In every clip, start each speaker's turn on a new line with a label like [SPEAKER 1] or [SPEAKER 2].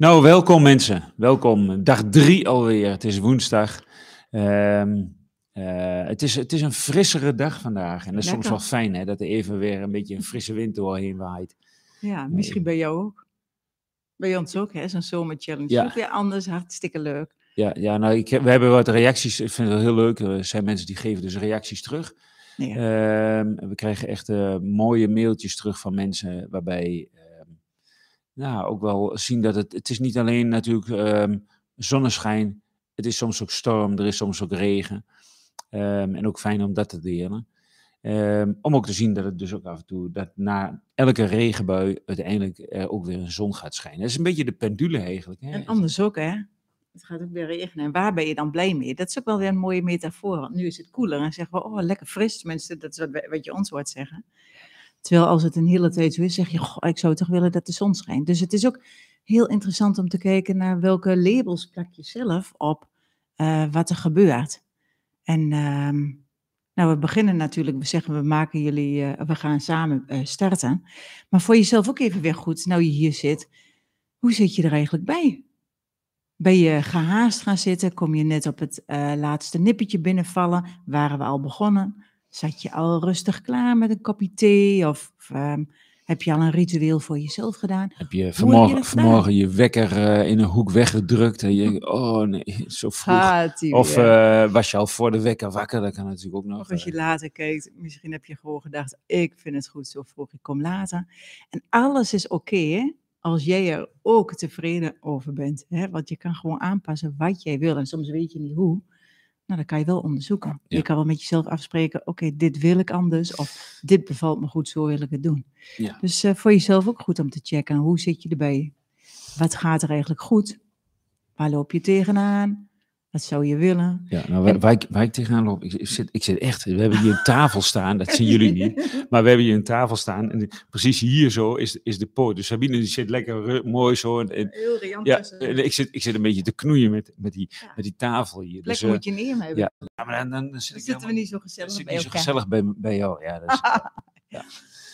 [SPEAKER 1] Nou, welkom mensen. Welkom. Dag drie alweer. Het is woensdag. Ehm, eh, het, is, het is een frissere dag vandaag. En dat is soms wel fijn hè, dat er even weer een beetje een frisse wind doorheen waait.
[SPEAKER 2] Ja, misschien bij jou ook. Bij ons ook, hè? Zo'n zomerchallenge.
[SPEAKER 1] Ja.
[SPEAKER 2] Ook weer anders, hartstikke leuk.
[SPEAKER 1] Ja, ja nou, ik, we hebben wat reacties. Ik vind het heel leuk. Er zijn mensen die geven dus reacties terug.
[SPEAKER 2] Ja.
[SPEAKER 1] Ehm, we krijgen echt eh, mooie mailtjes terug van mensen waarbij nou, ook wel zien dat het, het is niet alleen natuurlijk ehm, zonneschijn, het is soms ook storm, er is soms ook regen. Ehm, en ook fijn om dat te delen. Ehm, om ook te zien dat het dus ook af en toe, dat na elke regenbui uiteindelijk er ook weer een zon gaat schijnen. Dat is een beetje de pendule eigenlijk. Hè?
[SPEAKER 2] En anders ook, hè? Het gaat ook weer regenen. En waar ben je dan blij mee? Dat is ook wel weer een mooie metafoor. Want nu is het koeler en zeggen we, oh, lekker fris. Tenminste, dat is wat, wat je ons hoort zeggen. Terwijl als het een hele tijd zo is, zeg je, goh, ik zou toch willen dat de zon schijnt. Dus het is ook heel interessant om te kijken naar welke labels plak je zelf op eh, wat er gebeurt. En ehm, nou, we beginnen natuurlijk, we zeggen we maken jullie, eh, we gaan samen eh, starten. Maar voor jezelf ook even weer goed, nou je hier zit, hoe zit je er eigenlijk bij? Ben je gehaast gaan zitten? Kom je net op het laatste nippertje binnenvallen? Waren we al begonnen? Zat je al rustig klaar met een kopje thee? Of, ehm, heb je al een ritueel voor jezelf gedaan?
[SPEAKER 1] Heb je vanmorgen,
[SPEAKER 2] gedaan?
[SPEAKER 1] vanmorgen je wekker eh, in een hoek weggedrukt en je, oh nee, zo vroeg. Of eh, was je al voor de wekker wakker? Dat kan natuurlijk ook nog.
[SPEAKER 2] Of als je
[SPEAKER 1] eh.
[SPEAKER 2] later kijkt, misschien heb je gewoon gedacht, ik vind het goed zo vroeg, ik kom later. En alles is oké, als jij er ook tevreden over bent. Hè? Want je kan gewoon aanpassen wat jij wil. En soms weet je niet hoe. Nou, dan kan je wel onderzoeken.
[SPEAKER 1] Ja.
[SPEAKER 2] Je kan wel met jezelf afspreken, oké, dit wil ik anders. Of dit bevalt me goed, zo wil ik het doen.
[SPEAKER 1] Ja.
[SPEAKER 2] Dus eh, voor jezelf ook goed om te checken, hoe zit je erbij? Wat gaat er eigenlijk goed? Waar loop je tegenaan? Wat zou je willen?
[SPEAKER 1] Ja, nou, waar, waar, ik, waar ik tegenaan loop, ik, ik zit, ik zit echt, we hebben hier een tafel staan, dat zien jullie niet, maar we hebben hier een tafel staan en precies hier zo is, is de poort. Dus Sabine die zit lekker mooi zo en, en-
[SPEAKER 2] Heel riant
[SPEAKER 1] ja, en ik, zit, ik zit een beetje te knoeien met, met, die,
[SPEAKER 2] Ja.
[SPEAKER 1] met die tafel hier. Dus,
[SPEAKER 2] Plekken
[SPEAKER 1] eh,
[SPEAKER 2] moet je neer hebben.
[SPEAKER 1] ja, ja, maar dan, dan, dan zit
[SPEAKER 2] Dan
[SPEAKER 1] ik
[SPEAKER 2] zitten we niet zo gezellig bij
[SPEAKER 1] niet zo gezellig bij, bij jou. Ja, dat is,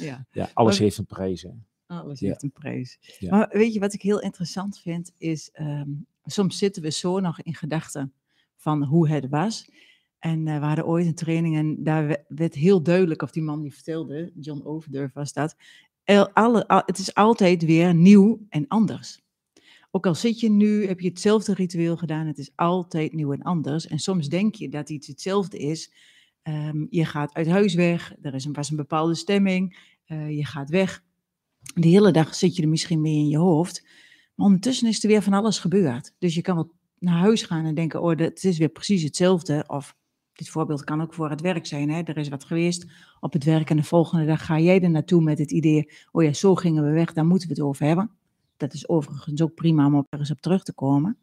[SPEAKER 2] Ja,
[SPEAKER 1] ja, alles
[SPEAKER 2] Maar-
[SPEAKER 1] heeft een prijs. Hè.
[SPEAKER 2] alles
[SPEAKER 1] Ja.
[SPEAKER 2] heeft een prijs.
[SPEAKER 1] Ja.
[SPEAKER 2] Maar weet je wat ik heel interessant vind? Is ehm, soms zitten we zo nog in gedachten van hoe het was. En eh, we hadden ooit een training en daar we- werd heel duidelijk, of die man die vertelde, John Overdurf was dat. alle, al- het is altijd weer nieuw en anders. Ook al zit je nu, heb je hetzelfde ritueel gedaan, het is altijd nieuw en anders. En soms denk je dat iets hetzelfde is. Ehm, je gaat uit huis weg, er is een, was een bepaalde stemming, eh, je gaat weg. De hele dag zit je er misschien mee in je hoofd. Maar ondertussen is er weer van alles gebeurd. Dus je kan wel naar huis gaan en denken, oh, het is weer precies hetzelfde. Of dit voorbeeld kan ook voor het werk zijn. Hè? Er is wat geweest op het werk en de volgende dag ga jij er naartoe met het idee, oh ja, zo gingen we weg, daar moeten we het over hebben. Dat is overigens ook prima om op ergens op terug te komen.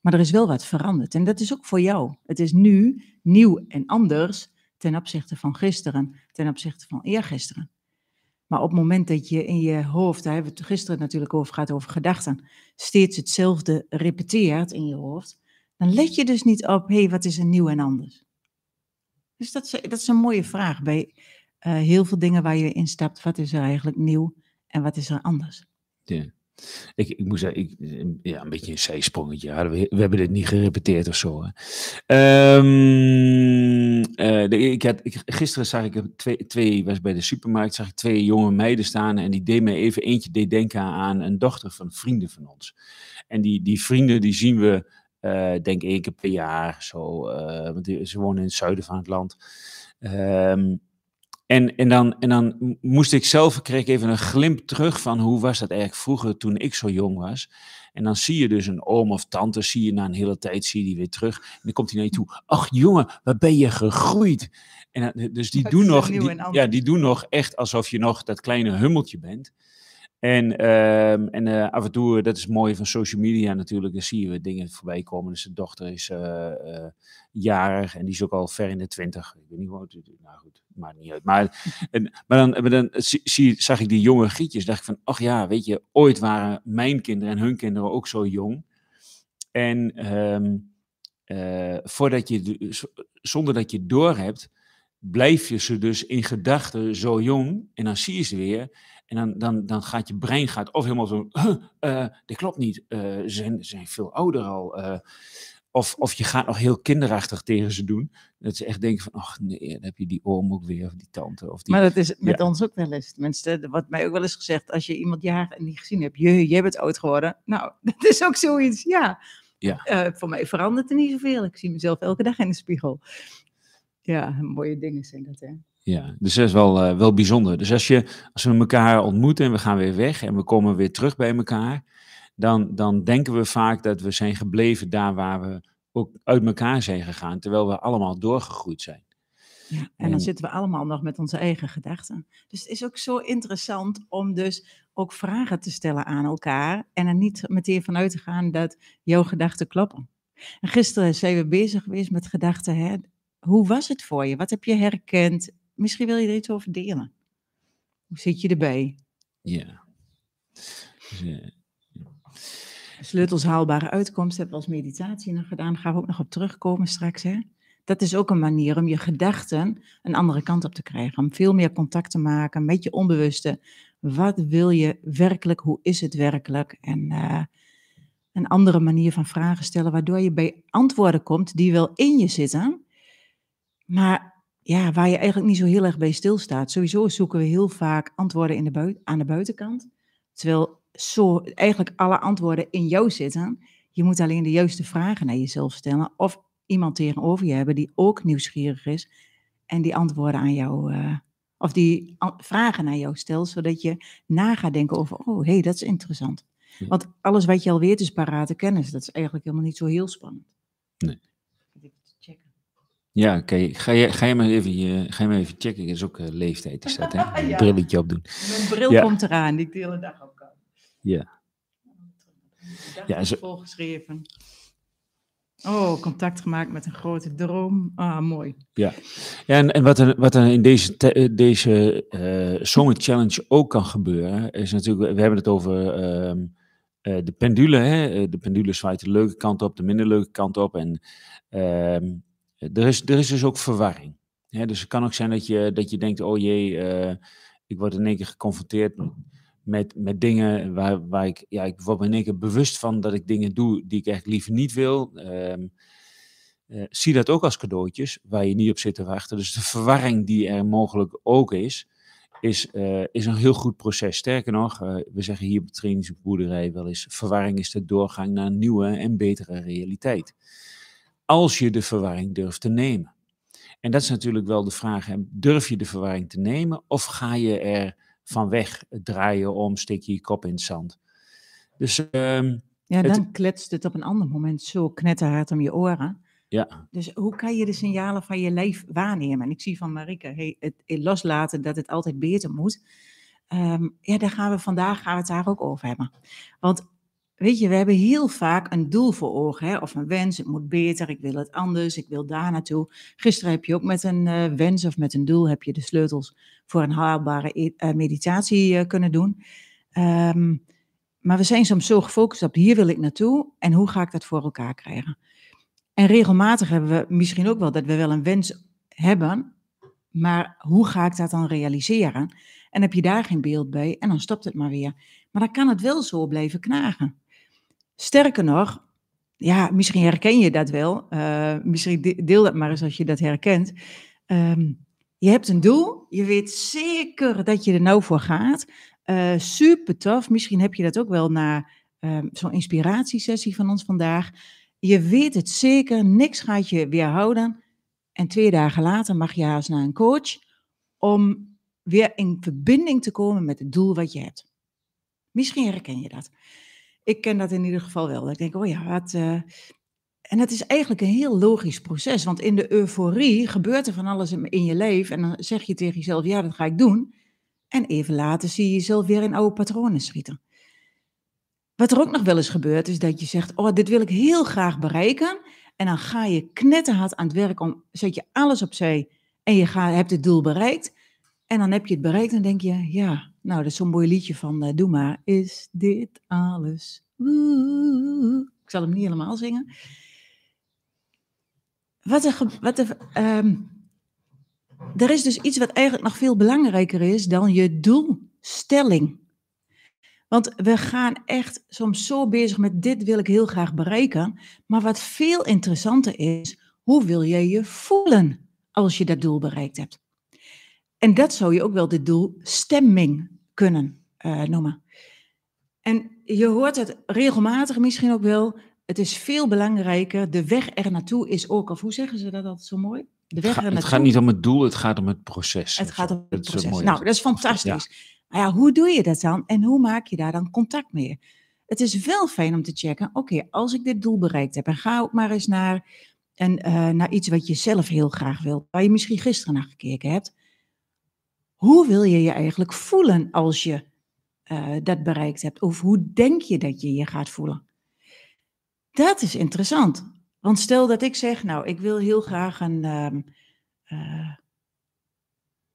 [SPEAKER 2] Maar er is wel wat veranderd. En dat is ook voor jou. Het is nu nieuw en anders ten opzichte van gisteren, ten opzichte van eergisteren. Maar op het moment dat je in je hoofd, daar hebben we het gisteren natuurlijk over gehad, over gedachten, steeds hetzelfde repeteert in je hoofd, dan let je dus niet op, hé, hey, wat is er nieuw en anders? Dus dat is, dat is een mooie vraag bij eh, heel veel dingen waar je instapt. Wat is er eigenlijk nieuw en wat is er anders?
[SPEAKER 1] Ja. Ik, ik moet zeggen, ik, ja, een beetje een zijsprongetje. We, we hebben dit niet gerepeteerd of zo. Ik had, gisteren zag ik twee, twee, was bij de supermarkt, zag ik twee jonge meiden staan en die deed mij even, eentje deed denken aan een dochter van vrienden van ons. En die, die vrienden, die zien we, eh, denk ik, één keer per jaar, zo, eh, want ze wonen in het zuiden van het land. Ehm, en, en, dan, en dan moest ik zelf, kreeg ik even een glimp terug van hoe was dat eigenlijk vroeger toen ik zo jong was. En dan zie je dus een oom of tante, zie je na een hele tijd, zie je die weer terug. En dan komt hij naar je toe. Ach jongen, waar ben je gegroeid? En dan- dus die doen nog, die, ja, die doen nog echt alsof je nog dat kleine hummeltje bent. En, ehm, en eh, af en toe, dat is het mooie van social media natuurlijk, dan zie je dingen voorbij komen. Dus de dochter is eh, eh, jarig en die is ook al ver in de twintig. Ik weet niet hoe oud, nou goed, maakt niet uit. Maar, en, maar dan, maar dan zag ik die jonge gietjes, dacht ik van, ach ja, weet je, ooit waren mijn kinderen en hun kinderen ook zo jong. En ehm, eh, voordat je, zonder dat je doorhebt, blijf je ze dus in gedachten zo jong en dan zie je ze weer En dan, dan, dan gaat je brein gaat of helemaal zo, uh, dit klopt niet, uh, ze, zijn, zijn veel ouder al. Uh, of, of je gaat nog heel kinderachtig tegen ze doen. Dat ze echt denken van, ach nee, dan heb je die oom ook weer, of die tante. Of die...
[SPEAKER 2] Maar dat is met ja. ons ook wel eens. Tenminste, wat mij ook wel eens gezegd, als je iemand jaren niet gezien hebt, je, jij bent oud geworden. Nou, dat is ook zoiets, ja.
[SPEAKER 1] ja.
[SPEAKER 2] Voor mij verandert er niet zoveel. Ik zie mezelf elke dag in de spiegel. Ja, mooie dingen zijn dat, hè.
[SPEAKER 1] Ja, dus dat is wel, uh, wel bijzonder. Dus als, je, als we elkaar ontmoeten en we gaan weer weg en we komen weer terug bij elkaar, dan, dan denken we vaak dat we zijn gebleven daar waar we ook uit elkaar zijn gegaan, terwijl we allemaal doorgegroeid zijn.
[SPEAKER 2] Ja, en, en dan zitten we allemaal nog met onze eigen gedachten. Dus het is ook zo interessant om dus ook vragen te stellen aan elkaar en er niet meteen vanuit te gaan dat jouw gedachten kloppen. En gisteren zijn we bezig geweest met gedachten, hè? hoe was het voor je? Wat heb je herkend? Misschien wil je er iets over delen. Hoe zit je erbij?
[SPEAKER 1] Ja. Dus, uh,
[SPEAKER 2] Sleutels haalbare uitkomst hebben we als meditatie nog gedaan. Daar gaan we ook nog op terugkomen straks. Hè? Dat is ook een manier om je gedachten een andere kant op te krijgen. Om veel meer contact te maken met je onbewuste. Wat wil je werkelijk? Hoe is het werkelijk? En uh, een andere manier van vragen stellen, waardoor je bij antwoorden komt die wel in je zitten, maar ja, waar je eigenlijk niet zo heel erg bij stilstaat. Sowieso zoeken we heel vaak antwoorden in de buit aan de buitenkant. Terwijl zo eigenlijk alle antwoorden in jou zitten. Je moet alleen de juiste vragen naar jezelf stellen. Of iemand tegenover je hebben die ook nieuwsgierig is. En die antwoorden aan jou, uh, of die vragen naar jou stelt. Zodat je na gaat denken over, oh hé, hey, dat is interessant. Want alles wat je al weet is parate kennis. Dat is eigenlijk helemaal niet zo heel spannend.
[SPEAKER 1] Nee. Ja, oké. Ga, je, ga, je maar even, ga je maar even checken. Is ook uh, leeftijd, is dat, hè? Een ja. brilletje opdoen.
[SPEAKER 2] Mijn bril ja. komt eraan, die ik de hele dag op kan.
[SPEAKER 1] Ja.
[SPEAKER 2] Ja, zo... volgeschreven. Oh, contact gemaakt met een grote droom. Ah, mooi.
[SPEAKER 1] Ja, ja en, en wat, er, wat er in deze, te, deze uh, Summer Challenge ook kan gebeuren, is natuurlijk, we hebben het over uh, de pendule. Hè? De pendule zwaait de leuke kant op, de minder leuke kant op. En ehm, er, is, er is dus ook verwarring. Dus het kan ook zijn dat je, dat je denkt, oh jee, ik word in één keer geconfronteerd met, met dingen waar, waar ik, ja, ik word in één keer bewust van dat ik dingen doe die ik echt liever niet wil. Um, uh, zie dat ook als cadeautjes waar je niet op zit te wachten. Dus de verwarring die er mogelijk ook is, is, uh, is een heel goed proces. Sterker nog, we zeggen hier op trainingsboerderij wel eens, verwarring is de doorgang naar een nieuwe en betere realiteit. Als je de verwarring durft te nemen. En dat is natuurlijk wel de vraag, durf je de verwarring te nemen of ga je er van weg draaien om, steek je je kop in het zand. Dus, um,
[SPEAKER 2] ja, dan het, kletst het op een ander moment zo knetterhard om je oren.
[SPEAKER 1] Ja.
[SPEAKER 2] Dus hoe kan je de signalen van je lijf waarnemen? En ik zie van Marike, hey, het, het loslaten dat het altijd beter moet. Um, ja, daar gaan we vandaag gaan we het daar ook over hebben. Want weet je, we hebben heel vaak een doel voor ogen, hè? of een wens, het moet beter, ik wil het anders, ik wil daar naartoe. Gisteren heb je ook met een uh, wens of met een doel, heb je de sleutels voor een haalbare uh, meditatie uh, kunnen doen. Um, maar we zijn soms zo gefocust op hier wil ik naartoe en hoe ga ik dat voor elkaar krijgen. En regelmatig hebben we misschien ook wel dat we wel een wens hebben, maar hoe ga ik dat dan realiseren? En heb je daar geen beeld bij en dan stopt het maar weer. Maar dan kan het wel zo blijven knagen. Sterker nog, ja, misschien herken je dat wel. Uh, misschien deel dat maar eens als je dat herkent. Um, je hebt een doel, je weet zeker dat je er nou voor gaat. Uh, super tof. Misschien heb je dat ook wel na um, zo'n inspiratiesessie van ons vandaag. Je weet het zeker, niks gaat je weerhouden. En twee dagen later mag je haast naar een coach om weer in verbinding te komen met het doel wat je hebt. Misschien herken je dat. Ik ken dat in ieder geval wel. Ik denk, oh ja, wat. Uh... En het is eigenlijk een heel logisch proces, want in de euforie gebeurt er van alles in je leven en dan zeg je tegen jezelf, ja, dat ga ik doen. En even later zie je jezelf weer in oude patronen schieten. Wat er ook nog wel eens gebeurt, is dat je zegt, oh, dit wil ik heel graag bereiken. En dan ga je knetterhard aan het werk om, zet je alles opzij en je hebt het doel bereikt. En dan heb je het bereikt en denk je, ja, nou, dat is zo'n mooi liedje van uh, Doe maar. Is dit alles? Ik zal hem niet helemaal zingen. Wat er, wat er, um, er is dus iets wat eigenlijk nog veel belangrijker is dan je doel stelling. Want we gaan echt soms zo bezig met dit wil ik heel graag bereiken. Maar wat veel interessanter is, hoe wil je je voelen als je dat doel bereikt hebt? En dat zou je ook wel de doelstemming kunnen uh, noemen. En je hoort het regelmatig misschien ook wel. Het is veel belangrijker. De weg er naartoe is ook, of hoe zeggen ze dat altijd zo mooi? De weg
[SPEAKER 1] er naartoe. Het gaat niet om het doel, het gaat om het proces.
[SPEAKER 2] Het gaat om het proces. nou, dat is fantastisch. Maar ja, hoe doe je dat dan en hoe maak je daar dan contact mee? Het is wel fijn om te checken, oké, als ik dit doel bereikt heb en ga ook maar eens naar, en, uh, naar iets wat je zelf heel graag wilt, waar je misschien gisteren naar gekeken hebt. Hoe wil je je eigenlijk voelen als je uh, dat bereikt hebt? Of hoe denk je dat je je gaat voelen? Dat is interessant. Want stel dat ik zeg, nou, ik wil heel graag een, um, uh,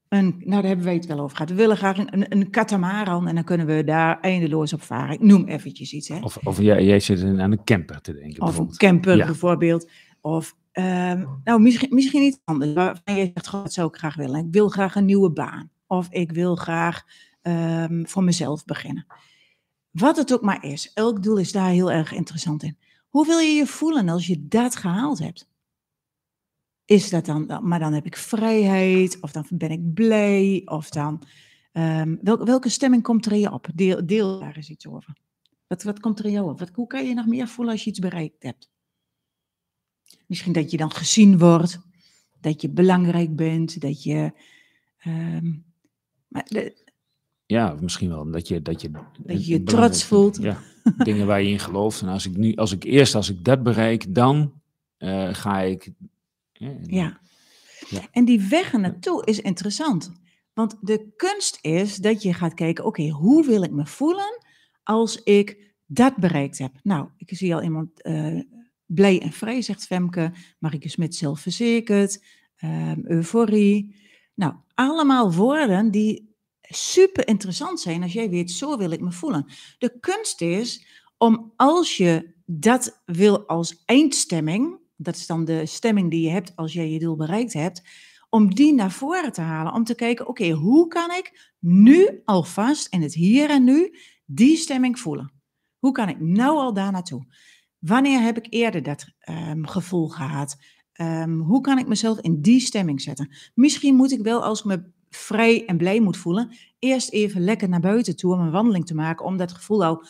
[SPEAKER 2] een, nou, daar hebben we het wel over gehad. We willen graag een, een, katamaran en dan kunnen we daar eindeloos op varen. Ik noem eventjes iets. Hè.
[SPEAKER 1] Of, of jij, jij zit aan een camper te denken.
[SPEAKER 2] Of een camper bijvoorbeeld. Of, um, nou, misschien, misschien iets anders. Waarvan je zegt, dat zou ik graag willen. Ik wil graag een nieuwe baan. Of ik wil graag um, voor mezelf beginnen. Wat het ook maar is. Elk doel is daar heel erg interessant in. Hoe wil je je voelen als je dat gehaald hebt? is dat dan, maar dan heb ik vrijheid, of dan ben ik blij, of dan, um, welke stemming komt er in je op? Deel, deel daar eens iets over. Wat, wat komt er in jou op? Wat, hoe kan je nog meer voelen als je iets bereikt hebt? Misschien dat je dan gezien wordt, dat je belangrijk bent, dat je. Um,
[SPEAKER 1] maar de, ja, misschien wel dat je dat je,
[SPEAKER 2] dat je, je trots voelt.
[SPEAKER 1] Ja, dingen waar je in gelooft. En als ik nu, als ik eerst als ik dat bereik, dan uh, ga ik
[SPEAKER 2] ja. ja. En die weg naartoe is interessant. Want de kunst is dat je gaat kijken, oké, hoe wil ik me voelen als ik dat bereikt heb? Nou, ik zie al iemand uh, blij en vrij, zegt Femke. Marike Smit zelfverzekerd, um, euforie. Nou, allemaal woorden die super interessant zijn als jij weet, zo wil ik me voelen. De kunst is om als je dat wil als eindstemming, dat is dan de stemming die je hebt als jij je doel bereikt hebt, om die naar voren te halen. Om te kijken, oké, hoe kan ik nu alvast in het hier en nu die stemming voelen? Hoe kan ik nou al daar naartoe? Wanneer heb ik eerder dat um, gevoel gehad? Um, hoe kan ik mezelf in die stemming zetten? Misschien moet ik wel, als ik me vrij en blij moet voelen, eerst even lekker naar buiten toe om een wandeling te maken, om dat gevoel al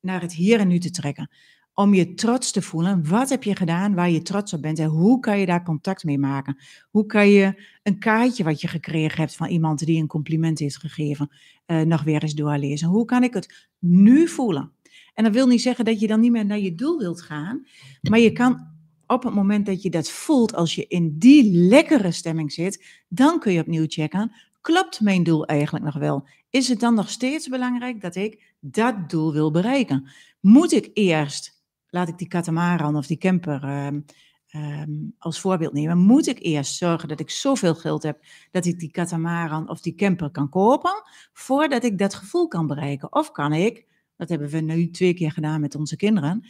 [SPEAKER 2] naar het hier en nu te trekken om je trots te voelen. Wat heb je gedaan waar je trots op bent en hoe kan je daar contact mee maken? Hoe kan je een kaartje wat je gekregen hebt van iemand die een compliment heeft gegeven, uh, nog weer eens doorlezen? Hoe kan ik het nu voelen? En dat wil niet zeggen dat je dan niet meer naar je doel wilt gaan, maar je kan op het moment dat je dat voelt, als je in die lekkere stemming zit, dan kun je opnieuw checken, klopt mijn doel eigenlijk nog wel? Is het dan nog steeds belangrijk dat ik dat doel wil bereiken? Moet ik eerst laat ik die katamaran of die camper um, um, als voorbeeld nemen, moet ik eerst zorgen dat ik zoveel geld heb dat ik die katamaran of die camper kan kopen, voordat ik dat gevoel kan bereiken. Of kan ik, dat hebben we nu twee keer gedaan met onze kinderen,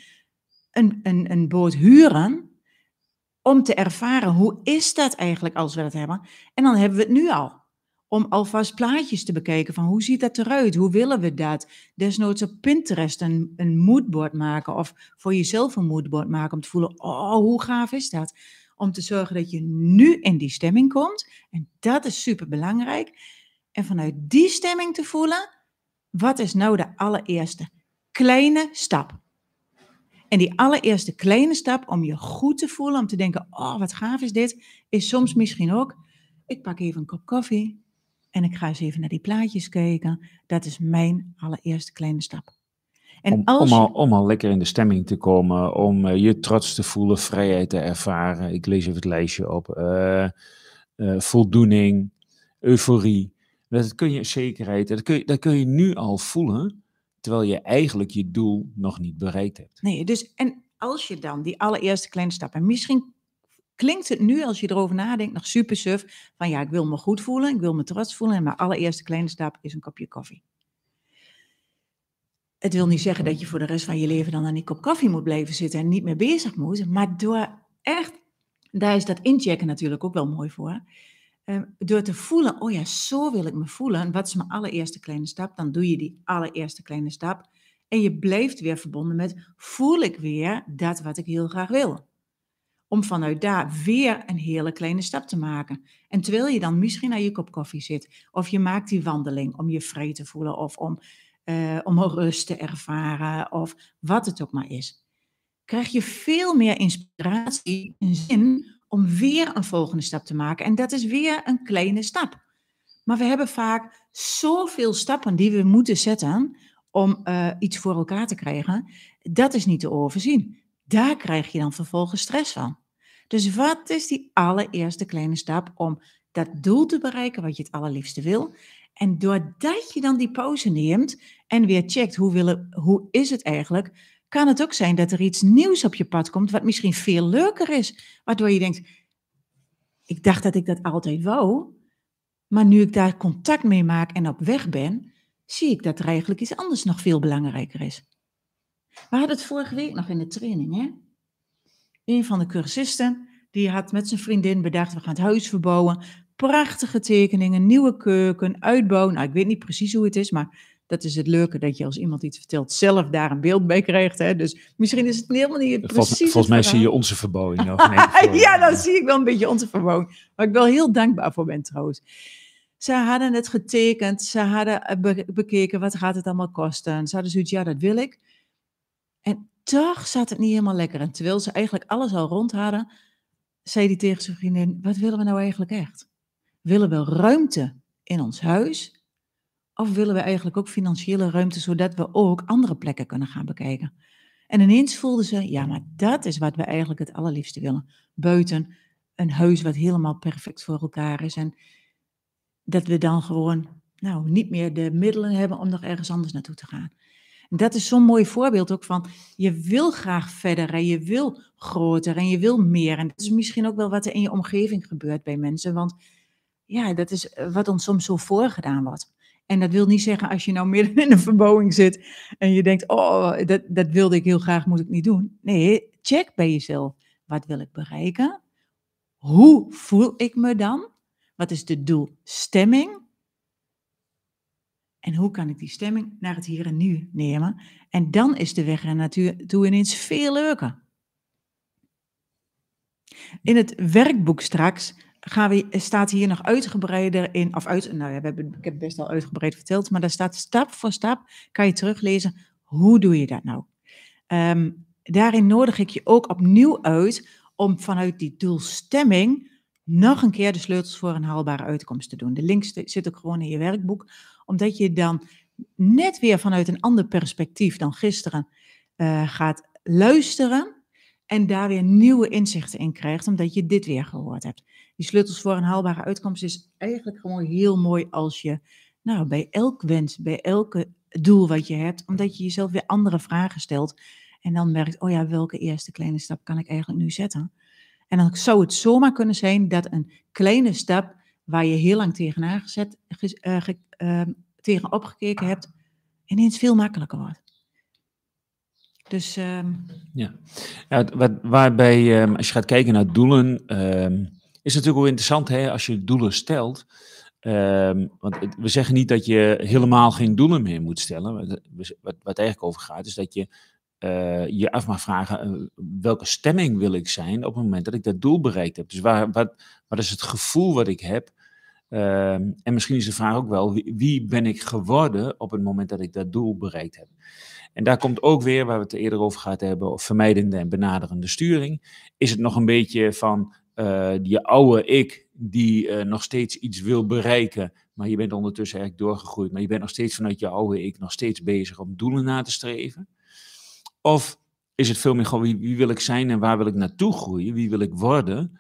[SPEAKER 2] een, een, een boot huren om te ervaren hoe is dat eigenlijk als we dat hebben. En dan hebben we het nu al om alvast plaatjes te bekijken van hoe ziet dat eruit, hoe willen we dat. Desnoods op Pinterest een, een moodboard maken of voor jezelf een moodboard maken om te voelen, oh, hoe gaaf is dat? Om te zorgen dat je nu in die stemming komt. En dat is super belangrijk. En vanuit die stemming te voelen, wat is nou de allereerste kleine stap? En die allereerste kleine stap om je goed te voelen, om te denken, oh, wat gaaf is dit, is soms misschien ook, ik pak even een kop koffie, en ik ga eens even naar die plaatjes kijken. Dat is mijn allereerste kleine stap.
[SPEAKER 1] En om, als om, al, om al lekker in de stemming te komen, om uh, je trots te voelen, vrijheid te ervaren. Ik lees even het lijstje op. Uh, uh, voldoening, euforie. Dat kun je zekerheid, dat kun je, dat kun je nu al voelen, terwijl je eigenlijk je doel nog niet bereikt hebt.
[SPEAKER 2] Nee, dus en als je dan die allereerste kleine stap, en misschien klinkt het nu, als je erover nadenkt, nog super suf. Van ja, ik wil me goed voelen, ik wil me trots voelen. En mijn allereerste kleine stap is een kopje koffie. Het wil niet zeggen dat je voor de rest van je leven dan aan die kop koffie moet blijven zitten en niet meer bezig moet. Maar door echt, daar is dat inchecken natuurlijk ook wel mooi voor. Ehm, door te voelen, oh ja, zo wil ik me voelen. Wat is mijn allereerste kleine stap? Dan doe je die allereerste kleine stap. En je blijft weer verbonden met, voel ik weer dat wat ik heel graag wil? Om vanuit daar weer een hele kleine stap te maken. En terwijl je dan misschien naar je kop koffie zit, of je maakt die wandeling om je vrij te voelen, of om, uh, om rust te ervaren, of wat het ook maar is, krijg je veel meer inspiratie en zin om weer een volgende stap te maken. En dat is weer een kleine stap. Maar we hebben vaak zoveel stappen die we moeten zetten om uh, iets voor elkaar te krijgen. Dat is niet te overzien. Daar krijg je dan vervolgens stress van. Dus wat is die allereerste kleine stap om dat doel te bereiken wat je het allerliefste wil? En doordat je dan die pauze neemt en weer checkt hoe, wil hoe is het eigenlijk, kan het ook zijn dat er iets nieuws op je pad komt wat misschien veel leuker is. Waardoor je denkt, ik dacht dat ik dat altijd wou, maar nu ik daar contact mee maak en op weg ben, zie ik dat er eigenlijk iets anders nog veel belangrijker is. We hadden het vorige week nog in de training, hè? Een van de cursisten, die had met zijn vriendin bedacht, we gaan het huis verbouwen. Prachtige tekeningen, nieuwe keuken, uitbouw. Nou, ik weet niet precies hoe het is, maar dat is het leuke dat je als iemand iets vertelt zelf daar een beeld bij krijgt. Hè? Dus misschien is het helemaal niet het
[SPEAKER 1] volgens,
[SPEAKER 2] precies.
[SPEAKER 1] Volgens mij zie je onze verbouwing nog.
[SPEAKER 2] ja, dan zie ik wel een beetje onze verbouwing. Waar ik wel heel dankbaar voor ben trouwens. Ze hadden het getekend, ze hadden eh, bekeken wat gaat het allemaal kosten. Ze hadden zoiets, ja dat wil ik. En toch zat het niet helemaal lekker. En terwijl ze eigenlijk alles al rond hadden, zei hij tegen zijn vriendin, wat willen we nou eigenlijk echt? Willen we ruimte in ons huis? Of willen we eigenlijk ook financiële ruimte, zodat we ook andere plekken kunnen gaan bekijken? En ineens voelden ze, ja, maar dat is wat we eigenlijk het allerliefste willen. Buiten een huis wat helemaal perfect voor elkaar is. En dat we dan gewoon, nou, niet meer de middelen hebben om nog ergens anders naartoe te gaan. Dat is zo'n mooi voorbeeld ook van, je wil graag verder en je wil groter en je wil meer. En dat is misschien ook wel wat er in je omgeving gebeurt bij mensen, want ja, dat is wat ons soms zo voorgedaan wordt. En dat wil niet zeggen als je nou midden in een verbouwing zit en je denkt, oh, dat, dat wilde ik heel graag, moet ik niet doen. Nee, check bij jezelf. Wat wil ik bereiken? Hoe voel ik me dan? Wat is de doelstemming? En hoe kan ik die stemming naar het hier en nu nemen? En dan is de weg er naartoe ineens veel leuker. In het werkboek straks gaan we, staat hier nog uitgebreider in, of uit, nou ja, we hebben, ik heb best al uitgebreid verteld, maar daar staat stap voor stap, kan je teruglezen, hoe doe je dat nou? Um, daarin nodig ik je ook opnieuw uit om vanuit die doelstemming nog een keer de sleutels voor een haalbare uitkomst te doen. De link zit ook gewoon in je werkboek, omdat je dan net weer vanuit een ander perspectief dan gisteren uh, gaat luisteren en daar weer nieuwe inzichten in krijgt, omdat je dit weer gehoord hebt. Die sleutels voor een haalbare uitkomst is eigenlijk gewoon heel mooi als je nou, bij elk wens, bij elke doel wat je hebt, omdat je jezelf weer andere vragen stelt en dan merkt, oh ja, welke eerste kleine stap kan ik eigenlijk nu zetten? En dan zou het zomaar kunnen zijn dat een kleine stap waar je heel lang tegenaan gezet, uh, uh, tegen opgekeken hebt, ineens veel makkelijker wordt. Dus, um...
[SPEAKER 1] Ja, waarbij um, als je gaat kijken naar doelen, is natuurlijk ook interessant hè, als je doelen stelt. want we zeggen niet dat je helemaal geen doelen meer moet stellen. Wat, wat, eigenlijk over gaat, is dat je uh, je af mag vragen uh, welke stemming wil ik zijn op het moment dat ik dat doel bereikt heb. Dus waar, wat, wat is het gevoel wat ik heb? Uh, en misschien is de vraag ook wel, wie, wie, ben ik geworden op het moment dat ik dat doel bereikt heb? En daar komt ook weer, waar we het eerder over gehad hebben, of vermijdende en benaderende sturing. Is het nog een beetje van uh, die oude ik die nog steeds iets wil bereiken, maar je bent ondertussen eigenlijk doorgegroeid, maar je bent nog steeds vanuit je oude ik nog steeds bezig om doelen na te streven? Of is het veel meer gewoon wie, wil ik zijn en waar wil ik naartoe groeien? Wie wil ik worden?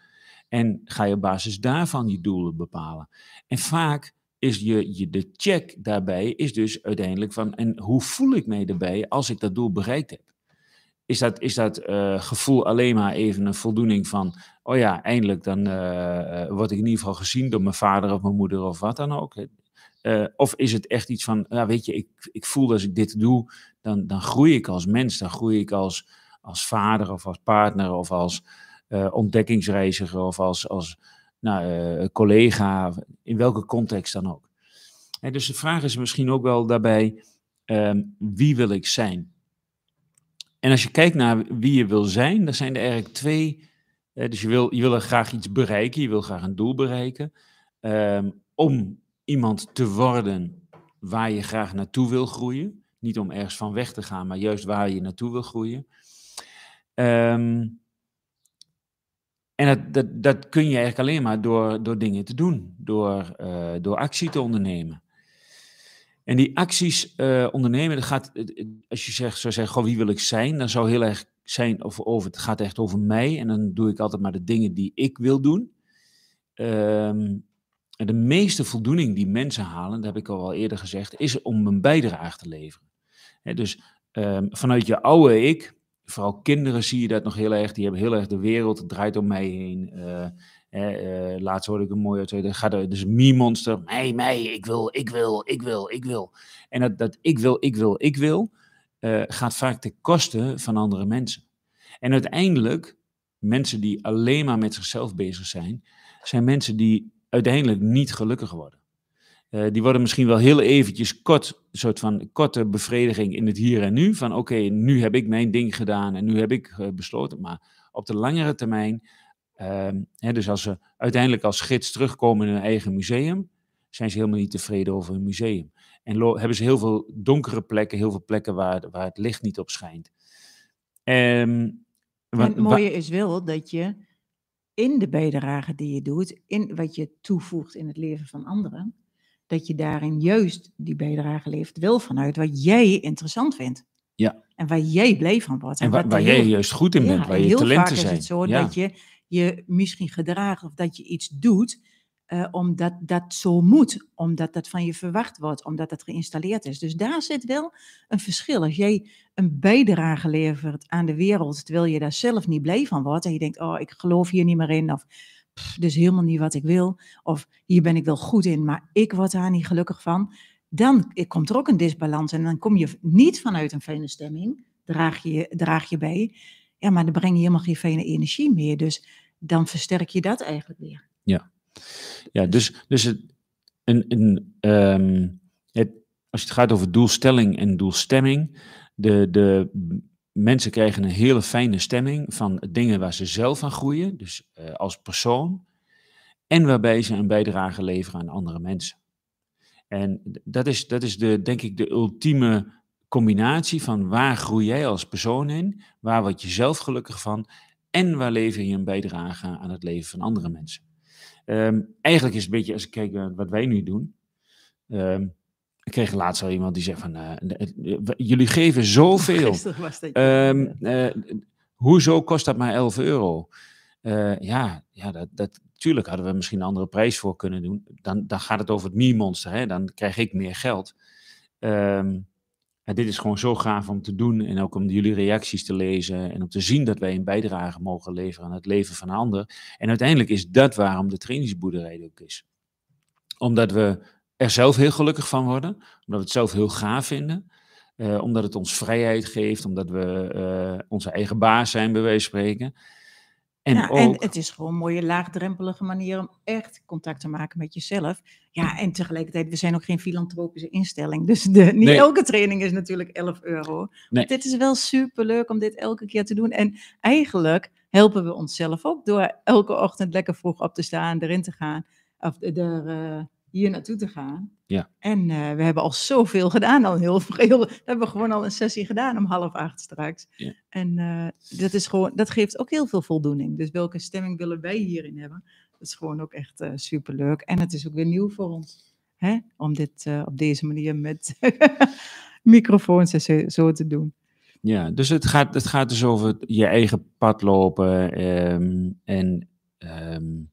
[SPEAKER 1] En ga je op basis daarvan je doelen bepalen. En vaak is je, je, de check daarbij is dus uiteindelijk van, en hoe voel ik mij erbij als ik dat doel bereikt heb? Is dat, is dat uh, gevoel alleen maar even een voldoening van, oh ja, eindelijk dan uh, word ik in ieder geval gezien door mijn vader of mijn moeder of wat dan ook. Of is het echt iets van, ja, weet je, ik, ik voel dat als ik dit doe, dan, dan groei ik als mens, dan groei ik als, als vader of als partner of als ontdekkingsreiziger of als, als nou, collega, in welke context dan ook. Dus de vraag is misschien ook wel daarbij, ehm, wie wil ik zijn? En als je kijkt naar wie je wil zijn, dan zijn er eigenlijk twee. dus je wil, je wil graag iets bereiken, je wil graag een doel bereiken. Ehm, om iemand te worden waar je graag naartoe wil groeien. Niet om ergens van weg te gaan, maar juist waar je naartoe wil groeien. Ehm, en dat, dat, dat, kun je eigenlijk alleen maar door, door dingen te doen, door, uh, door actie te ondernemen. En die acties uh, ondernemen, dat gaat, als je zegt, zou zeggen, goh, wie wil ik zijn, dan zou heel erg zijn, of over, het gaat echt over mij. En dan doe ik altijd maar de dingen die ik wil doen. Um, en de meeste voldoening die mensen halen, dat heb ik al eerder gezegd, is om een bijdrage te leveren. dus um, vanuit je oude ik, vooral kinderen zie je dat nog heel erg, die hebben heel erg de wereld, het draait om mij heen. Uh, uh, laatst hoorde ik een mooie uit, gaat er dus me-monster, mij, mij, ik wil, ik wil, ik wil, ik wil. En dat, dat ik wil, ik wil, ik wil, uh, gaat vaak ten koste van andere mensen. En uiteindelijk, mensen die alleen maar met zichzelf bezig zijn, zijn mensen die uiteindelijk niet gelukkig worden. Uh, die worden misschien wel heel eventjes kort, een soort van korte bevrediging in het hier en nu. Van oké, nu heb ik mijn ding gedaan en nu heb ik besloten. Maar op de langere termijn, hè, dus als ze uiteindelijk als gids terugkomen in hun eigen museum, zijn ze helemaal niet tevreden over hun museum. En hebben ze heel veel donkere plekken, heel veel plekken waar, waar het licht niet op schijnt.
[SPEAKER 2] Um, en het mooie is wel dat je in de bijdrage die je doet, in wat je toevoegt in het leven van anderen, dat je daarin juist die bijdrage levert wel vanuit wat jij interessant vindt.
[SPEAKER 1] Ja.
[SPEAKER 2] En waar jij blij van wordt.
[SPEAKER 1] En, en waar, waar jij juist goed in bent, waar je talenten zijn.
[SPEAKER 2] Heel vaak is het zo dat je je misschien gedraagt of dat je iets doet uh, omdat dat zo moet, omdat dat van je verwacht wordt, omdat dat geïnstalleerd is. Dus daar zit wel een verschil. Als jij een bijdrage levert aan de wereld, terwijl je daar zelf niet blij van wordt en je denkt, oh, ik geloof hier niet meer in, of dus helemaal niet wat ik wil, of hier ben ik wel goed in, maar ik word daar niet gelukkig van, dan komt er ook een disbalans en dan kom je niet vanuit een fijne stemming, draag je, draag je bij, ja, maar dan breng je helemaal geen fijne energie meer. Dus dan versterk je dat eigenlijk weer.
[SPEAKER 1] Ja. Ja, dus, dus het, een, een, um, het, als het gaat over doelstelling en doelstemming, de, de mensen krijgen een hele fijne stemming van dingen waar ze zelf aan groeien, dus uh, als persoon, en waarbij ze een bijdrage leveren aan andere mensen. En dat is, dat is de, denk ik de ultieme combinatie van waar groei jij als persoon in, waar word je zelf gelukkig van en waar lever je een bijdrage aan het leven van andere mensen. Um, eigenlijk is het een beetje, als ik kijk naar wat wij nu doen. Um, ik kreeg laatst al iemand die zegt van, uh, jullie geven zoveel. Was dat um, uh, hoezo kost dat maar 11 euro? Uh, ja, ja dat, dat, tuurlijk hadden we misschien een andere prijs voor kunnen doen. Dan, dan gaat het over het me-monster, dan krijg ik meer geld. Um, ja, dit is gewoon zo gaaf om te doen en ook om jullie reacties te lezen en om te zien dat wij een bijdrage mogen leveren aan het leven van een ander. En uiteindelijk is dat waarom de trainingsboerderij ook is. Omdat we er zelf heel gelukkig van worden, omdat we het zelf heel gaaf vinden, uh, omdat het ons vrijheid geeft, omdat we uh, onze eigen baas zijn, bij wijze van spreken.
[SPEAKER 2] En, ja, ook... en het is gewoon een mooie laagdrempelige manier om echt contact te maken met jezelf. Ja, en tegelijkertijd, we zijn ook geen filantropische instelling. Dus de, niet elke training is natuurlijk 11 euro. Nee. Dit is wel super leuk om dit elke keer te doen. En eigenlijk helpen we onszelf ook door elke ochtend lekker vroeg op te staan, erin te gaan. Of er, uh, hier naartoe te gaan.
[SPEAKER 1] Ja.
[SPEAKER 2] En uh, we hebben al zoveel gedaan al heel veel. We hebben gewoon al een sessie gedaan om half acht straks.
[SPEAKER 1] Ja.
[SPEAKER 2] En uh, dat, is gewoon, dat geeft ook heel veel voldoening. Dus welke stemming willen wij hierin hebben? Dat is gewoon ook echt uh, superleuk. En het is ook weer nieuw voor ons. Hè? Om dit op deze manier met microfoons zo, zo te doen.
[SPEAKER 1] Ja, dus het gaat, het gaat dus over je eigen pad lopen um, en um,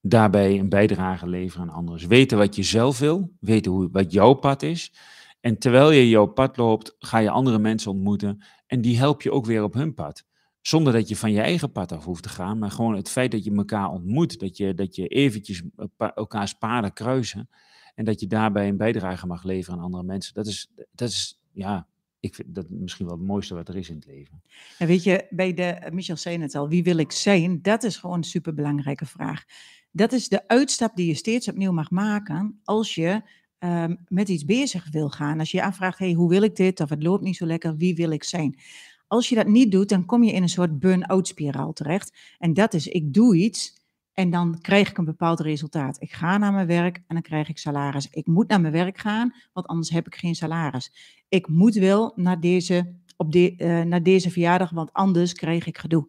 [SPEAKER 1] daarbij een bijdrage leveren aan anderen. Dus weten wat je zelf wil, weten hoe, wat jouw pad is. En terwijl je jouw pad loopt, ga je andere mensen ontmoeten en die help je ook weer op hun pad. Zonder dat je van je eigen pad af hoeft te gaan, maar gewoon het feit dat je elkaar ontmoet, dat je, dat je eventjes elkaars paden kruisen en dat je daarbij een bijdrage mag leveren aan andere mensen. Dat is, dat is ja, ik vind dat misschien wel het mooiste wat er is in het leven.
[SPEAKER 2] En weet je, bij de, Michel zei het al, wie wil ik zijn? Dat is gewoon een superbelangrijke vraag Dat is de uitstap die je steeds opnieuw mag maken als je ehm, met iets bezig wil gaan. Als je je afvraagt, hey, hoe wil ik dit? Of het loopt niet zo lekker, wie wil ik zijn? Als je dat niet doet, dan kom je in een soort burn-out spiraal terecht. En dat is, ik doe iets en dan krijg ik een bepaald resultaat. Ik ga naar mijn werk en dan krijg ik salaris. Ik moet naar mijn werk gaan, want anders heb ik geen salaris. Ik moet wel naar deze, op de, uh, naar deze verjaardag, want anders krijg ik gedoe.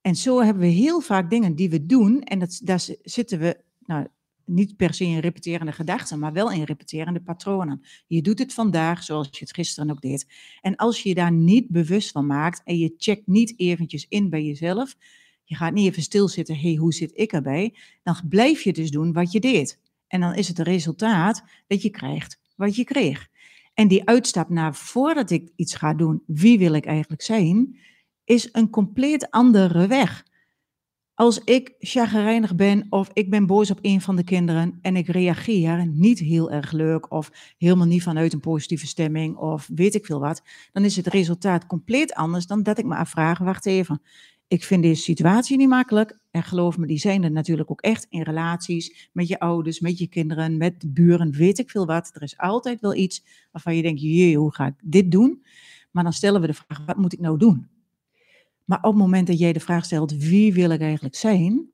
[SPEAKER 2] En zo hebben we heel vaak dingen die we doen en dat, daar zitten we nou, niet per se in repeterende gedachten, maar wel in repeterende patronen. Je doet het vandaag zoals je het gisteren ook deed. En als je je daar niet bewust van maakt en je checkt niet eventjes in bij jezelf, je gaat niet even stilzitten, hé, hey, hoe zit ik erbij? Dan blijf je dus doen wat je deed. En dan is het resultaat dat je krijgt wat je kreeg. En die uitstap naar voordat ik iets ga doen, wie wil ik eigenlijk zijn, is een compleet andere weg. Als ik chagrijnig ben of ik ben boos op een van de kinderen en ik reageer niet heel erg leuk of helemaal niet vanuit een positieve stemming of weet ik veel wat, dan is het resultaat compleet anders dan dat ik me afvraag, wacht even, ik vind deze situatie niet makkelijk. En geloof me, die zijn er natuurlijk ook echt in relaties met je ouders, met je kinderen, met de buren, weet ik veel wat. Er is altijd wel iets waarvan je denkt, jee, hoe ga ik dit doen? Maar dan stellen we de vraag, wat moet ik nou doen? Maar op het moment dat jij de vraag stelt, wie wil ik eigenlijk zijn?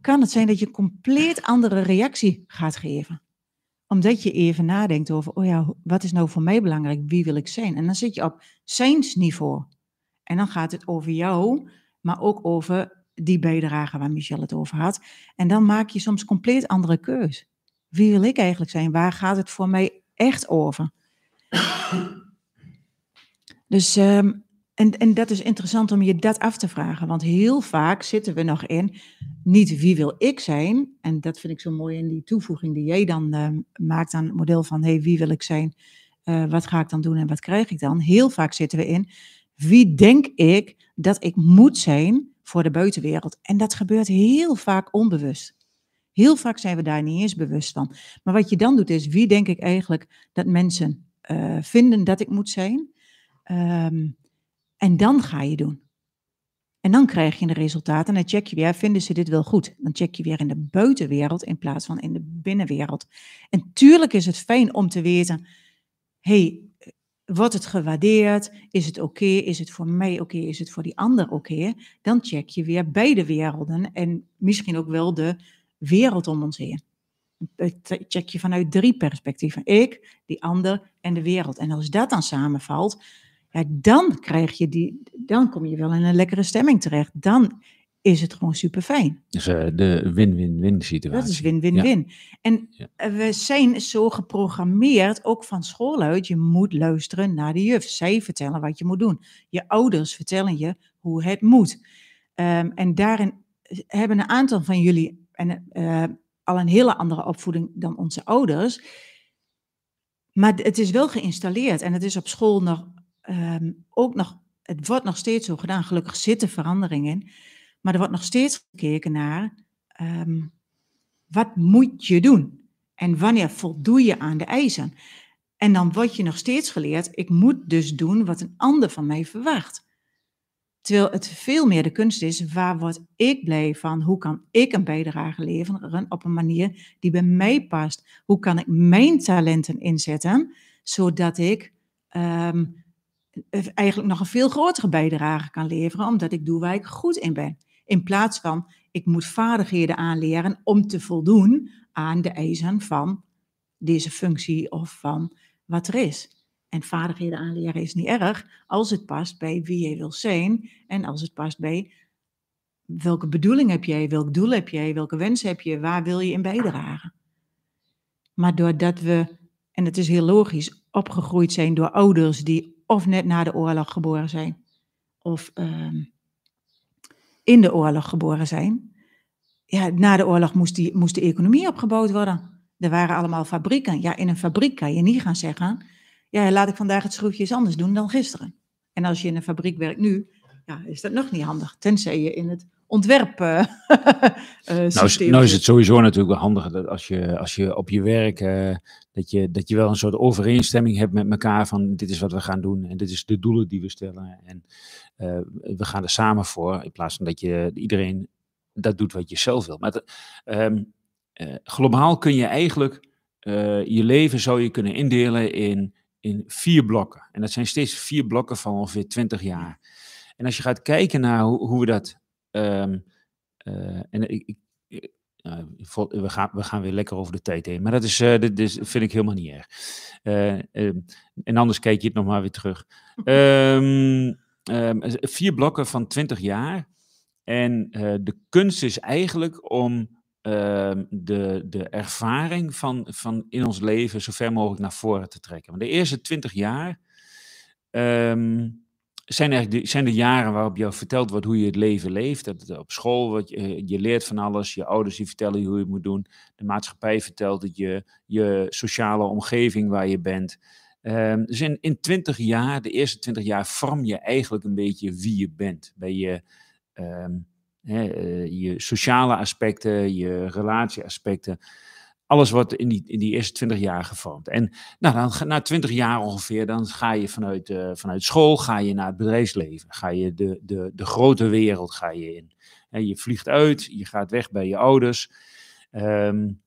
[SPEAKER 2] Kan het zijn dat je een compleet andere reactie gaat geven. Omdat je even nadenkt over, oh ja, wat is nou voor mij belangrijk? Wie wil ik zijn? En dan zit je op zijnsniveau. En dan gaat het over jou maar ook over die bijdrage waar Michel het over had. En dan maak je soms compleet andere keus. Wie wil ik eigenlijk zijn? Waar gaat het voor mij echt over? Dus, um, en, en dat is interessant om je dat af te vragen, want heel vaak zitten we nog in, niet wie wil ik zijn, en dat vind ik zo mooi in die toevoeging die jij dan uh, maakt aan het model van, hey, wie wil ik zijn, uh, wat ga ik dan doen en wat krijg ik dan? Heel vaak zitten we in, wie denk ik dat ik moet zijn voor de buitenwereld? En dat gebeurt heel vaak onbewust. Heel vaak zijn we daar niet eens bewust van. Maar wat je dan doet is, wie denk ik eigenlijk dat mensen uh, vinden dat ik moet zijn? Um, en dan ga je doen. En dan krijg je een resultaat en dan check je weer, vinden ze dit wel goed? Dan check je weer in de buitenwereld in plaats van in de binnenwereld. En tuurlijk is het fijn om te weten, hey, Wordt het gewaardeerd? Is het oké? Is het voor mij oké? Is het voor die ander oké? Dan check je weer beide werelden en misschien ook wel de wereld om ons heen. Check je vanuit drie perspectieven. Ik, die ander en de wereld. En als dat dan samenvalt, ja, dan krijg je die, dan kom je wel in een lekkere stemming terecht. Dan is het gewoon super fijn.
[SPEAKER 1] Dus uh, de win-win-win situatie.
[SPEAKER 2] Dat is win-win-win. En eh, we zijn zo geprogrammeerd, ook van school uit, je moet luisteren naar de juf. Zij vertellen wat je moet doen. Je ouders vertellen je hoe het moet. Um, en daarin hebben een aantal van jullie en, uh, al een hele andere opvoeding dan onze ouders. Maar het is wel geïnstalleerd en het is op school nog um, ook nog, het wordt nog steeds zo gedaan. Gelukkig zitten veranderingen in. Maar er wordt nog steeds gekeken naar um, wat moet je doen? En wanneer voldoe je aan de eisen? En dan word je nog steeds geleerd, ik moet dus doen wat een ander van mij verwacht. Terwijl het veel meer de kunst is, waar word ik blij van? Hoe kan ik een bijdrage leveren op een manier die bij mij past? Hoe kan ik mijn talenten inzetten, zodat ik um, eigenlijk nog een veel grotere bijdrage kan leveren, omdat ik doe waar ik goed in ben. In plaats van, ik moet vaardigheden aanleren om te voldoen aan de eisen van deze functie of van wat er is. En vaardigheden aanleren is niet erg als het past bij wie je wil zijn en als het past bij welke bedoeling heb jij, welk doel heb jij, welke wens heb je, waar wil je in bijdragen. Maar doordat we, en het is heel logisch, opgegroeid zijn door ouders die of net na de oorlog geboren zijn, of um, in de oorlog geboren zijn. Ja, na de oorlog moest, die, moest de economie opgebouwd worden. Er waren allemaal fabrieken. Ja, in een fabriek kan je niet gaan zeggen, ja, laat ik vandaag het schroefje eens anders doen dan gisteren. En als je in een fabriek werkt nu, ja, is dat nog niet handig. Tenzij je in het ontwerp. Uh,
[SPEAKER 1] nou, is, nou is het sowieso natuurlijk wel handig dat als je, als je op je werk, uh, dat, je, dat je wel een soort overeenstemming hebt met elkaar van dit is wat we gaan doen en dit is de doelen die we stellen. En we gaan er samen voor, in plaats van dat je iedereen dat doet wat je zelf wil. Maar ehm, eh, globaal kun je eigenlijk je leven zou je kunnen indelen in, in vier blokken. En dat zijn steeds vier blokken van ongeveer 20 jaar. En als je gaat kijken naar hoe, hoe we dat. Um, uh, en ik, ik uh, we, gaan, we gaan weer lekker over de tijd heen. Maar dat is, uh, dit is, vind ik helemaal niet erg. Uh, en anders kijk je het nog maar weer terug. Um, um, vier blokken van 20 jaar. En de kunst is eigenlijk om Ehm, de, de ervaring van, van in ons leven zo ver mogelijk naar voren te trekken. Want de eerste twintig jaar um, zijn eigenlijk zijn de jaren waarop jou verteld wordt hoe je het leven leeft. Dat, op school, wat je, je leert van alles, je ouders die vertellen je hoe je het moet doen. De maatschappij vertelt het je, je sociale omgeving waar je bent. Um, dus in, in 20 jaar, de eerste twintig jaar, vorm je eigenlijk een beetje wie je bent. Ben je eh, je sociale aspecten, je relatieaspecten. Alles wordt in die, in die eerste twintig jaar gevormd. En nou, dan, na twintig jaar ongeveer, dan ga je vanuit, uh, vanuit school ga je naar het bedrijfsleven. Ga je de, de, de grote wereld ga je in. En je vliegt uit, je gaat weg bij je ouders. Um,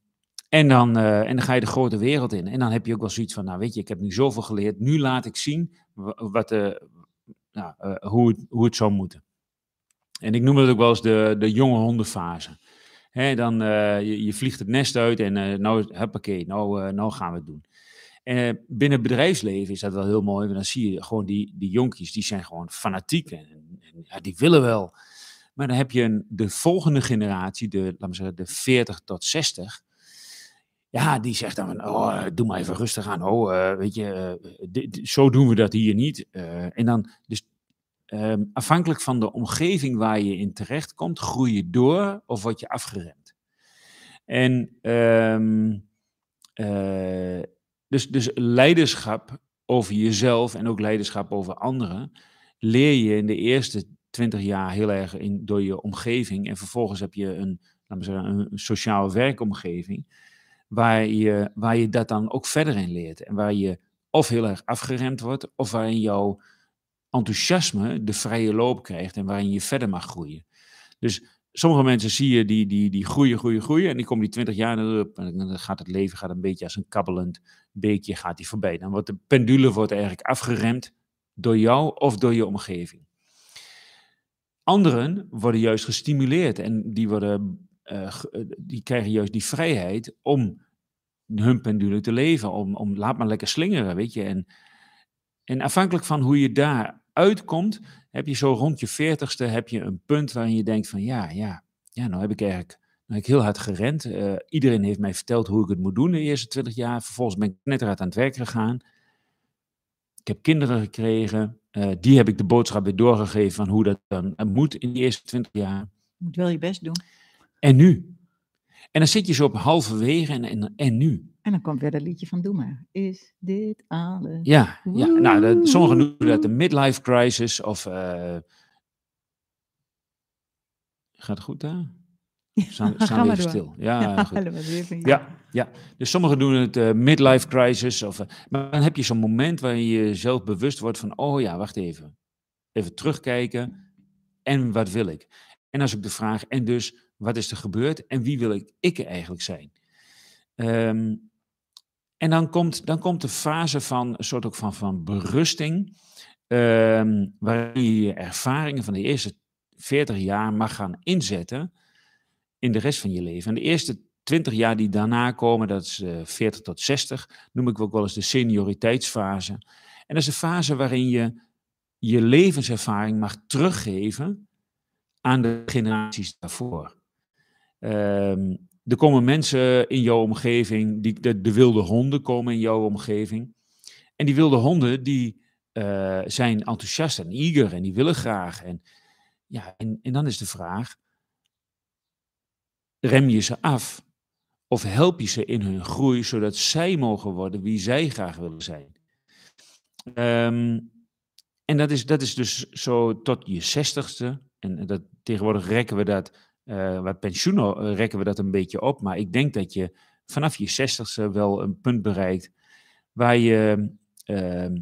[SPEAKER 1] en dan, uh, en dan ga je de grote wereld in. En dan heb je ook wel zoiets van, nou weet je, ik heb nu zoveel geleerd. Nu laat ik zien wat, uh, nou, hoe, het, hoe het zou moeten. En ik noem het ook wel eens de, de jonge hondenfase. He, dan, uh, je, je, vliegt het nest uit en uh, nou, huppakee, nou, uh, nou gaan we het doen. En binnen het bedrijfsleven is dat wel heel mooi, want dan zie je gewoon die, die jonkies, die zijn gewoon fanatiek en, en die willen wel. Maar dan heb je een, de volgende generatie, de, we zeggen, de 40 tot 60, ja, die zegt dan van, oh, doe maar even rustig aan. Oh, weet je, zo doen we dat hier niet. en dan, dus Um, afhankelijk van de omgeving waar je in terecht komt, groei je door of word je afgeremd. En um, uh, dus, dus leiderschap over jezelf en ook leiderschap over anderen leer je in de eerste twintig jaar heel erg in, door je omgeving. En vervolgens heb je een, laten we zeggen, een sociaal werkomgeving waar je, waar je dat dan ook verder in leert. En waar je of heel erg afgeremd wordt, of waarin jouw enthousiasme de vrije loop krijgt en waarin je verder mag groeien. Dus sommige mensen zie je die, die, die groeien, groeien, groeien en die komen die 20 jaar erop en dan gaat het leven gaat een beetje als een kabbelend beekje gaat die voorbij. Dan wordt de pendule wordt eigenlijk afgeremd door jou of door je omgeving. Anderen worden juist gestimuleerd en die, worden, uh, die krijgen juist die vrijheid om hun pendule te leven, om, om laat maar lekker slingeren, weet je. En, en afhankelijk van hoe je daar uitkomt, heb je zo rond je veertigste heb je een punt waarin je denkt van ja, ja, ja, nou heb ik eigenlijk nou ik heel hard gerend. Uh, iedereen heeft mij verteld hoe ik het moet doen de eerste twintig jaar. Vervolgens ben ik net eruit aan het werk gegaan. Ik heb kinderen gekregen. Uh, die heb ik de boodschap weer doorgegeven van hoe dat dan moet in de eerste twintig jaar.
[SPEAKER 2] Je moet wel je best doen.
[SPEAKER 1] En nu? En dan zit je zo op halverwege en, en, en nu?
[SPEAKER 2] En dan komt weer dat liedje van Doe maar. Is dit alles?
[SPEAKER 1] Ja, ja. nou, de, sommigen noemen dat de midlife crisis of... Uh... Gaat het goed daar? Staan,
[SPEAKER 2] ja,
[SPEAKER 1] staan we even stil. Ja, ja, goed. Even, ja. ja, dus sommigen doen het uh, midlife crisis. Of, uh, maar dan heb je zo'n moment waarin je jezelf bewust wordt van... Oh ja, wacht even. Even terugkijken. En wat wil ik? En dan is ook de vraag, en dus, wat is er gebeurd? En wie wil ik, ik eigenlijk zijn? Um, en dan komt, dan komt de fase van een soort ook van, van berusting, um, waarin je je ervaringen van de eerste 40 jaar mag gaan inzetten in de rest van je leven. En de eerste 20 jaar die daarna komen, dat is uh, eh, 40 tot 60, noem ik ook wel eens de senioriteitsfase. En dat is een fase waarin je je levenservaring mag teruggeven aan de generaties daarvoor. Um, er komen mensen in jouw omgeving, die, de, de, wilde honden komen in jouw omgeving. En die wilde honden, die uh, zijn enthousiast en eager en die willen graag. En, ja, en, en dan is de vraag, rem je ze af? Of help je ze in hun groei, zodat zij mogen worden wie zij graag willen zijn? Um, en dat is, dat is dus zo tot je zestigste. En dat, tegenwoordig rekken we dat uh, wat pensioen uh, rekken we dat een beetje op. Maar ik denk dat je vanaf je zestigste wel een punt bereikt waar je, uh,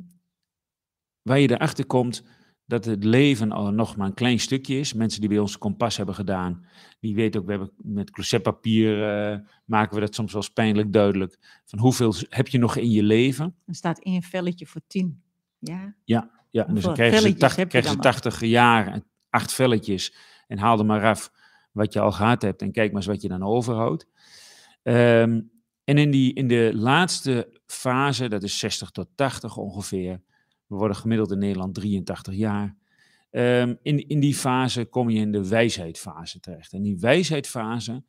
[SPEAKER 1] waar je erachter komt dat het leven al nog maar een klein stukje is. Mensen die bij ons kompas hebben gedaan, die weten ook, we hebben met closetpapier uh, maken we dat soms wel eens pijnlijk duidelijk. Van hoeveel heb je nog in je leven?
[SPEAKER 2] Er staat één velletje voor tien. Ja,
[SPEAKER 1] ja, ja. dus dan krijgen ze, 80, krijgen ze 80 jaar acht velletjes. En haal er maar af wat je al gehad hebt en kijk maar eens wat je dan overhoudt. Um, en in, die, in de laatste fase, dat is 60 tot 80 ongeveer, we worden gemiddeld in Nederland 83 jaar. Um, in, in die fase kom je in de wijsheidfase terecht. En die wijsheidfase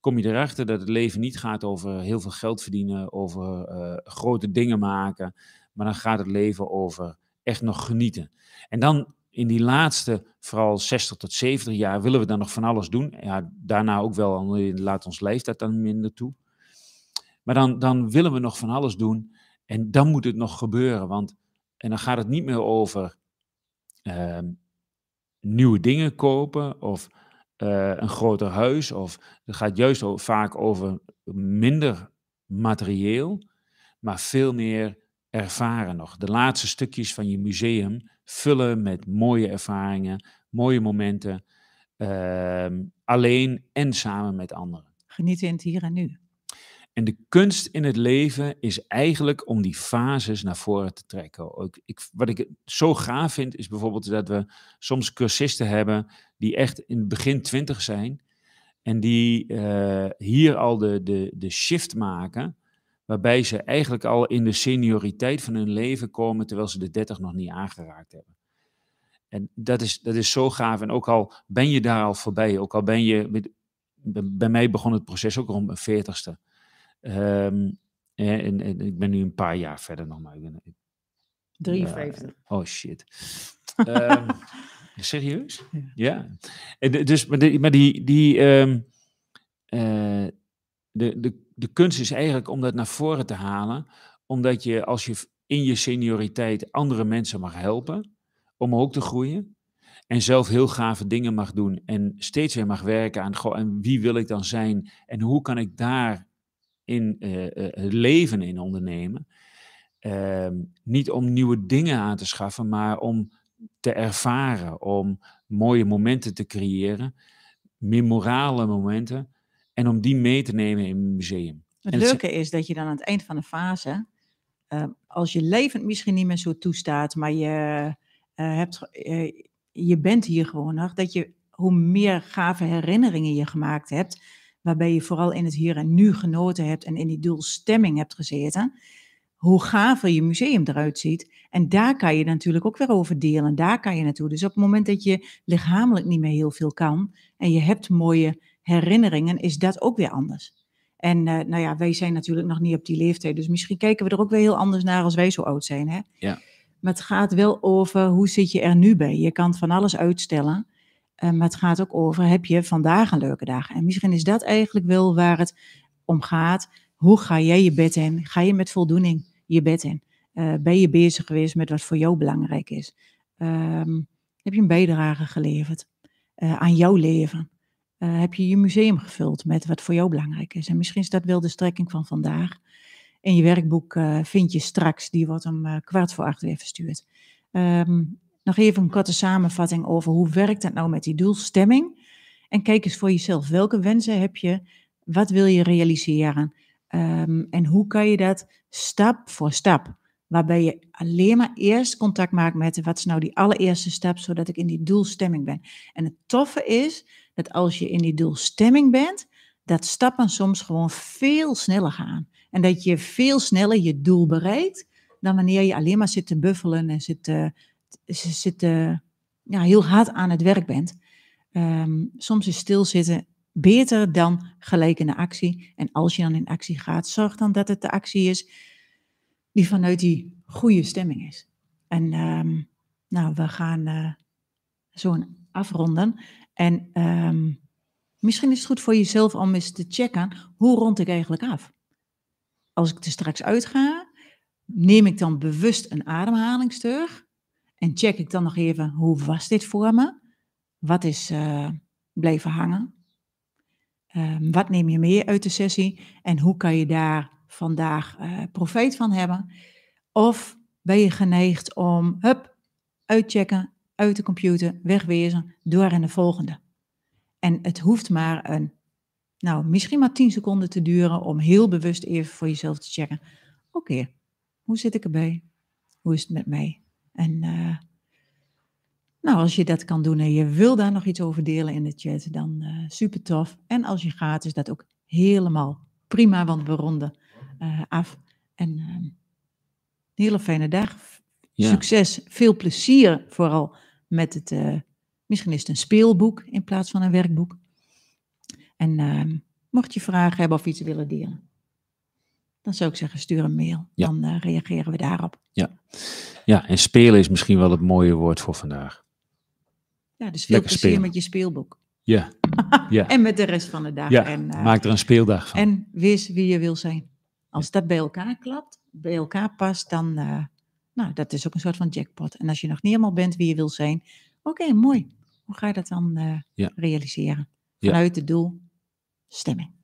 [SPEAKER 1] kom je erachter dat het leven niet gaat over heel veel geld verdienen, over uh, grote dingen maken, maar dan gaat het leven over echt nog genieten. En dan in die laatste, vooral 60 tot 70 jaar, willen we dan nog van alles doen. Ja, daarna ook wel, laat ons leeftijd dan minder toe. Maar dan, dan willen we nog van alles doen en dan moet het nog gebeuren. Want, en dan gaat het niet meer over uh, nieuwe dingen kopen of uh, een groter huis. Of het gaat juist vaak over minder materieel, maar veel meer ervaren nog. De laatste stukjes van je museum vullen met mooie ervaringen, mooie momenten, uh, alleen en samen met anderen.
[SPEAKER 2] Genieten in het hier en nu.
[SPEAKER 1] En de kunst in het leven is eigenlijk om die fases naar voren te trekken. Ook ik, wat ik zo gaaf vind, is bijvoorbeeld dat we soms cursisten hebben die echt in het begin twintig zijn. En die uh, hier al de, de, de shift maken, waarbij ze eigenlijk al in de senioriteit van hun leven komen, terwijl ze de dertig nog niet aangeraakt hebben. En dat is, dat is zo gaaf. En ook al ben je daar al voorbij, ook al ben je, bij mij begon het proces ook rond mijn veertigste. Um, en, en, ik ben nu een paar jaar verder nog maar. Ik ben,
[SPEAKER 2] 53.
[SPEAKER 1] Uh, oh shit. um, serieus? Ja. ja. dus, maar, die, maar die, die um, uh, de, de, de kunst is eigenlijk om dat naar voren te halen, omdat je als je in je senioriteit andere mensen mag helpen om ook te groeien. En zelf heel gave dingen mag doen en steeds weer mag werken aan goh, en wie wil ik dan zijn en hoe kan ik daar in uh, leven in ondernemen. Uh, niet om nieuwe dingen aan te schaffen, maar om te ervaren, om mooie momenten te creëren, memorale momenten, en om die mee te nemen in een museum.
[SPEAKER 2] Het leuke is dat je dan aan het eind van de fase, uh, als je leven misschien niet meer zo toestaat, maar je, hebt, je bent hier gewoon nog, dat je hoe meer gave herinneringen je gemaakt hebt, waarbij je vooral in het hier en nu genoten hebt en in die doelstemming hebt gezeten, hoe gaver je museum eruit ziet. En daar kan je natuurlijk ook weer over delen. Daar kan je naartoe. Dus op het moment dat je lichamelijk niet meer heel veel kan en je hebt mooie herinneringen, is dat ook weer anders. En uh, nou ja, wij zijn natuurlijk nog niet op die leeftijd, dus misschien kijken we er ook weer heel anders naar als wij zo oud zijn. Hè?
[SPEAKER 1] Ja.
[SPEAKER 2] Maar het gaat wel over hoe zit je er nu bij. Je kan van alles uitstellen. Uh, maar het gaat ook over, heb je vandaag een leuke dag? En misschien is dat eigenlijk wel waar het om gaat. Hoe ga jij je bed in? Ga je met voldoening je bed in? Uh, ben je bezig geweest met wat voor jou belangrijk is? Um, heb je een bijdrage geleverd uh, aan jouw leven? Heb je je museum gevuld met wat voor jou belangrijk is? En misschien is dat wel de strekking van vandaag. In je werkboek vind je straks, die wordt om kwart voor acht weer verstuurd. Um, nog even een korte samenvatting over hoe werkt het nou met die doelstemming. En kijk eens voor jezelf, welke wensen heb je? Wat wil je realiseren? Um, en hoe kan je dat stap voor stap? Waarbij je alleen maar eerst contact maakt met wat is nou die allereerste stap, zodat ik in die doelstemming ben. En het toffe is dat als je in die doelstemming bent, dat stappen soms gewoon veel sneller gaan. En dat je veel sneller je doel bereikt dan wanneer je alleen maar zit te buffelen en zit te, ze zitten ja, heel hard aan het werk bent. Um, soms is stilzitten beter dan gelijk in de actie. En als je dan in actie gaat, zorg dan dat het de actie is die vanuit die goede stemming is. En um, nou, we gaan uh, zo afronden. En um, misschien is het goed voor jezelf om eens te checken, hoe rond ik eigenlijk af? Als ik er straks uitga, neem ik dan bewust een ademhalingsteug en check ik dan nog even, hoe was dit voor me? Wat is uh, blijven hangen? Um, wat neem je mee uit de sessie? En hoe kan je daar vandaag uh, profijt van hebben? Of ben je geneigd om, hup, uitchecken, uit de computer, wegwezen, door in de volgende. En het hoeft maar een, nou, misschien maar 10 seconden te duren om heel bewust even voor jezelf te checken. Oké, hoe zit ik erbij? Hoe is het met mij? En uh, nou, als je dat kan doen en je wil daar nog iets over delen in de chat, dan uh, super tof. En als je gaat, is dat ook helemaal prima, want we ronden uh, af. En een hele fijne dag. Ja. Succes, veel plezier vooral met het, misschien is het een speelboek in plaats van een werkboek. En ehm, mocht je vragen hebben of iets willen delen, dan zou ik zeggen stuur een mail. Ja. Dan uh, reageren we daarop.
[SPEAKER 1] Ja. ja, en spelen is misschien wel het mooie woord voor vandaag.
[SPEAKER 2] Ja, dus veel Lekker plezier spelen. met je speelboek.
[SPEAKER 1] Ja. ja.
[SPEAKER 2] en met de rest van de dag.
[SPEAKER 1] Ja,
[SPEAKER 2] en,
[SPEAKER 1] uh, maak er een speeldag van.
[SPEAKER 2] En wees wie je wil zijn. Als dat bij elkaar klapt, bij elkaar past, dan, nou, dat is ook een soort van jackpot. En als je nog niet helemaal bent wie je wil zijn, oké, okay, mooi. Hoe ga je dat dan uh, ja. realiseren? Vanuit het doel stemming.